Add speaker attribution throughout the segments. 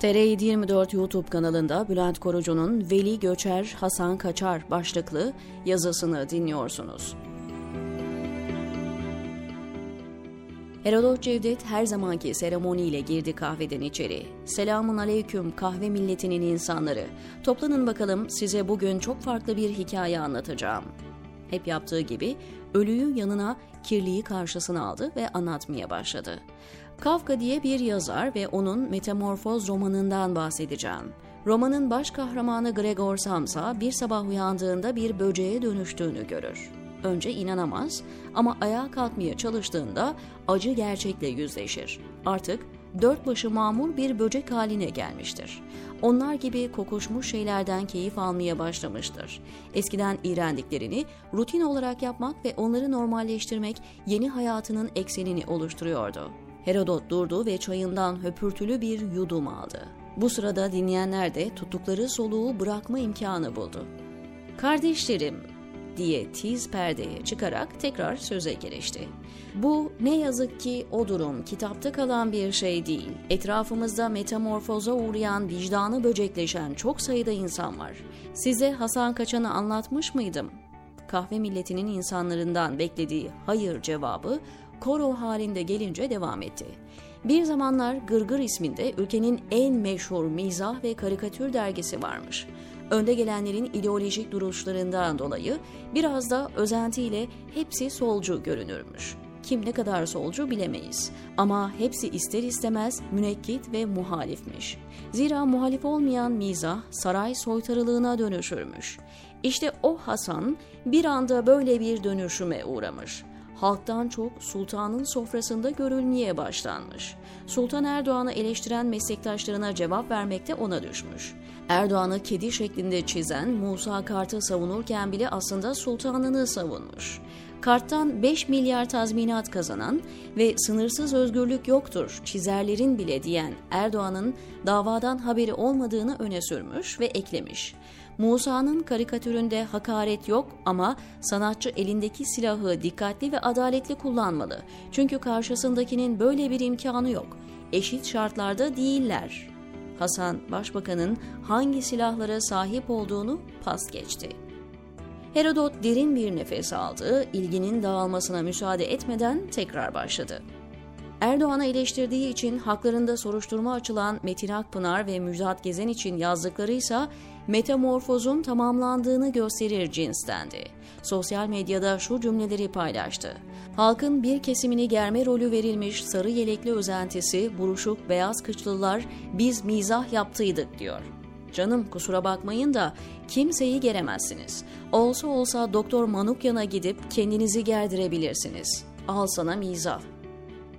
Speaker 1: TR724 YouTube kanalında Bülent Korucu'nun Veli Göçer Hasan Kaçar başlıklı yazısını dinliyorsunuz. Herodot Cevdet her zamanki seremoniyle girdi kahveden içeri. Selamun aleyküm kahve milletinin insanları. Toplanın bakalım size bugün çok farklı bir hikaye anlatacağım. Hep yaptığı gibi ölüyü yanına kirliyi karşısına aldı ve anlatmaya başladı. Kafka diye bir yazar ve onun Metamorfoz romanından bahsedeceğim. Romanın baş kahramanı Gregor Samsa bir sabah uyandığında bir böceğe dönüştüğünü görür. Önce inanamaz ama ayağa kalkmaya çalıştığında acı gerçekle yüzleşir. Artık dört başı mamur bir böcek haline gelmiştir. Onlar gibi kokuşmuş şeylerden keyif almaya başlamıştır. Eskiden iğrendiklerini rutin olarak yapmak ve onları normalleştirmek yeni hayatının eksenini oluşturuyordu. Herodot durdu ve çayından höpürtülü bir yudum aldı. Bu sırada dinleyenler de tuttukları soluğu bırakma imkanı buldu. Kardeşlerim, diye tiz perdeye çıkarak tekrar söze girişti. Bu ne yazık ki o durum kitapta kalan bir şey değil. Etrafımızda metamorfoza uğrayan, vicdanı böcekleşen çok sayıda insan var. Size Hasan Kaçan'ı anlatmış mıydım? Kahve milletinin insanlarından beklediği hayır cevabı koro halinde gelince devam etti. Bir zamanlar Gırgır isminde ülkenin en meşhur mizah ve karikatür dergisi varmış. Önde gelenlerin ideolojik duruşlarından dolayı biraz da özentiyle hepsi solcu görünürmüş. Kim ne kadar solcu bilemeyiz. Ama hepsi ister istemez münekkit ve muhalifmiş. Zira muhalif olmayan mizah saray soytarılığına dönüşürmüş. İşte o Hasan bir anda böyle bir dönüşüme uğramış halktan çok sultanın sofrasında görülmeye başlanmış. Sultan Erdoğan'ı eleştiren meslektaşlarına cevap vermekte ona düşmüş. Erdoğan'ı kedi şeklinde çizen Musa Kart'ı savunurken bile aslında sultanını savunmuş. Kart'tan 5 milyar tazminat kazanan ve sınırsız özgürlük yoktur çizerlerin bile diyen Erdoğan'ın davadan haberi olmadığını öne sürmüş ve eklemiş. Musa'nın karikatüründe hakaret yok ama sanatçı elindeki silahı dikkatli ve adaletli kullanmalı. Çünkü karşısındakinin böyle bir imkanı yok. Eşit şartlarda değiller. Hasan, başbakanın hangi silahlara sahip olduğunu pas geçti. Herodot derin bir nefes aldı, ilginin dağılmasına müsaade etmeden tekrar başladı. Erdoğan'ı eleştirdiği için haklarında soruşturma açılan Metin Akpınar ve Müjdat Gezen için yazdıkları ise metamorfozun tamamlandığını gösterir cinstendi. Sosyal medyada şu cümleleri paylaştı. Halkın bir kesimini germe rolü verilmiş sarı yelekli özentisi, buruşuk beyaz kıçlılar biz mizah yaptıydık diyor. Canım kusura bakmayın da kimseyi geremezsiniz. Olsa olsa Doktor Manukyan'a gidip kendinizi gerdirebilirsiniz. Al sana mizah.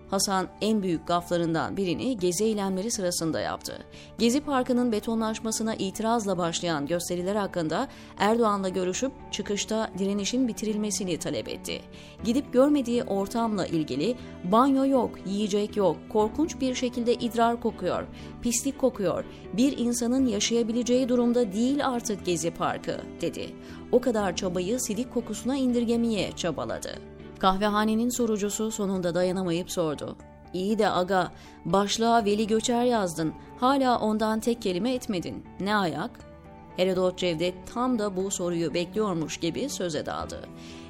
Speaker 1: Hasan en büyük gaflarından birini gezi eylemleri sırasında yaptı. Gezi Parkı'nın betonlaşmasına itirazla başlayan gösteriler hakkında Erdoğan'la görüşüp çıkışta direnişin bitirilmesini talep etti. Gidip görmediği ortamla ilgili banyo yok, yiyecek yok, korkunç bir şekilde idrar kokuyor, pislik kokuyor, bir insanın yaşayabileceği durumda değil artık Gezi Parkı dedi. O kadar çabayı sidik kokusuna indirgemeye çabaladı. Kahvehanenin sorucusu sonunda dayanamayıp sordu. İyi de aga, başlığa Veli Göçer yazdın. Hala ondan tek kelime etmedin. Ne ayak? Herodot Cevdet tam da bu soruyu bekliyormuş gibi söze daldı.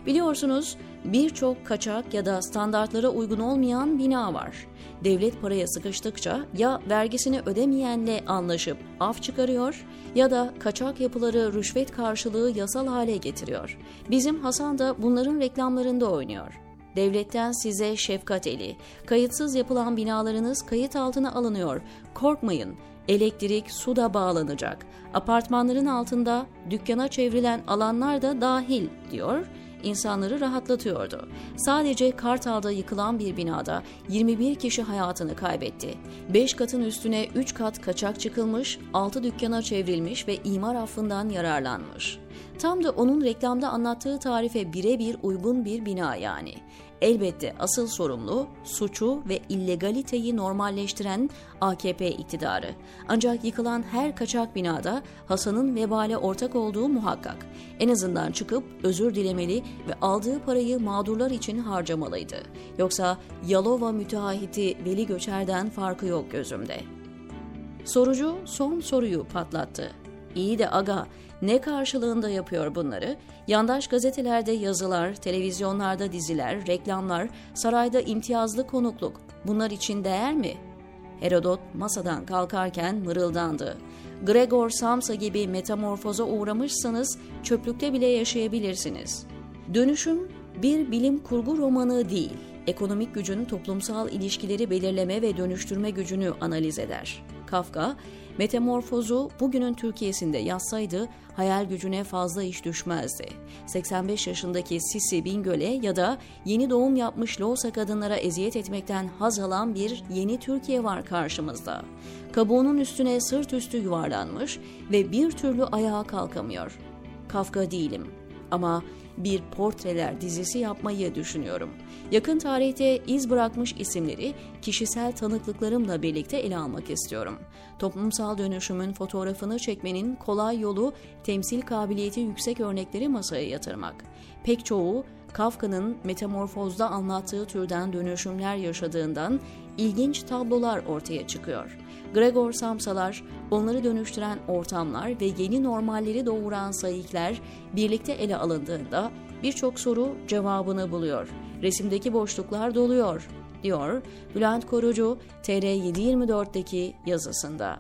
Speaker 1: Biliyorsunuz birçok kaçak ya da standartlara uygun olmayan bina var. Devlet paraya sıkıştıkça ya vergisini ödemeyenle anlaşıp af çıkarıyor ya da kaçak yapıları rüşvet karşılığı yasal hale getiriyor. Bizim Hasan da bunların reklamlarında oynuyor. Devletten size şefkat eli. Kayıtsız yapılan binalarınız kayıt altına alınıyor. Korkmayın. Elektrik, su da bağlanacak. Apartmanların altında dükkana çevrilen alanlar da dahil diyor insanları rahatlatıyordu. Sadece Kartal'da yıkılan bir binada 21 kişi hayatını kaybetti. 5 katın üstüne 3 kat kaçak çıkılmış, 6 dükkana çevrilmiş ve imar affından yararlanmış. Tam da onun reklamda anlattığı tarife birebir uygun bir bina yani. Elbette asıl sorumlu suçu ve illegaliteyi normalleştiren AKP iktidarı. Ancak yıkılan her kaçak binada Hasan'ın vebale ortak olduğu muhakkak. En azından çıkıp özür dilemeli ve aldığı parayı mağdurlar için harcamalıydı. Yoksa Yalova müteahhiti Veli Göçer'den farkı yok gözümde. Sorucu son soruyu patlattı. İyi de aga ne karşılığında yapıyor bunları? Yandaş gazetelerde yazılar, televizyonlarda diziler, reklamlar, sarayda imtiyazlı konukluk. Bunlar için değer mi? Herodot masadan kalkarken mırıldandı. Gregor Samsa gibi metamorfoza uğramışsanız çöplükte bile yaşayabilirsiniz. Dönüşüm bir bilim kurgu romanı değil, ekonomik gücün toplumsal ilişkileri belirleme ve dönüştürme gücünü analiz eder. Kafka, metamorfozu bugünün Türkiye'sinde yazsaydı hayal gücüne fazla iş düşmezdi. 85 yaşındaki Sisi Bingöl'e ya da yeni doğum yapmış Loğusa kadınlara eziyet etmekten haz alan bir yeni Türkiye var karşımızda. Kabuğunun üstüne sırt üstü yuvarlanmış ve bir türlü ayağa kalkamıyor. Kafka değilim ama bir portreler dizisi yapmayı düşünüyorum. Yakın tarihte iz bırakmış isimleri kişisel tanıklıklarımla birlikte ele almak istiyorum. Toplumsal dönüşümün fotoğrafını çekmenin kolay yolu temsil kabiliyeti yüksek örnekleri masaya yatırmak. Pek çoğu Kafka'nın metamorfozda anlattığı türden dönüşümler yaşadığından ilginç tablolar ortaya çıkıyor. Gregor Samsalar, onları dönüştüren ortamlar ve yeni normalleri doğuran sayıklar birlikte ele alındığında birçok soru cevabını buluyor. Resimdeki boşluklar doluyor, diyor Bülent Korucu TR724'deki yazısında.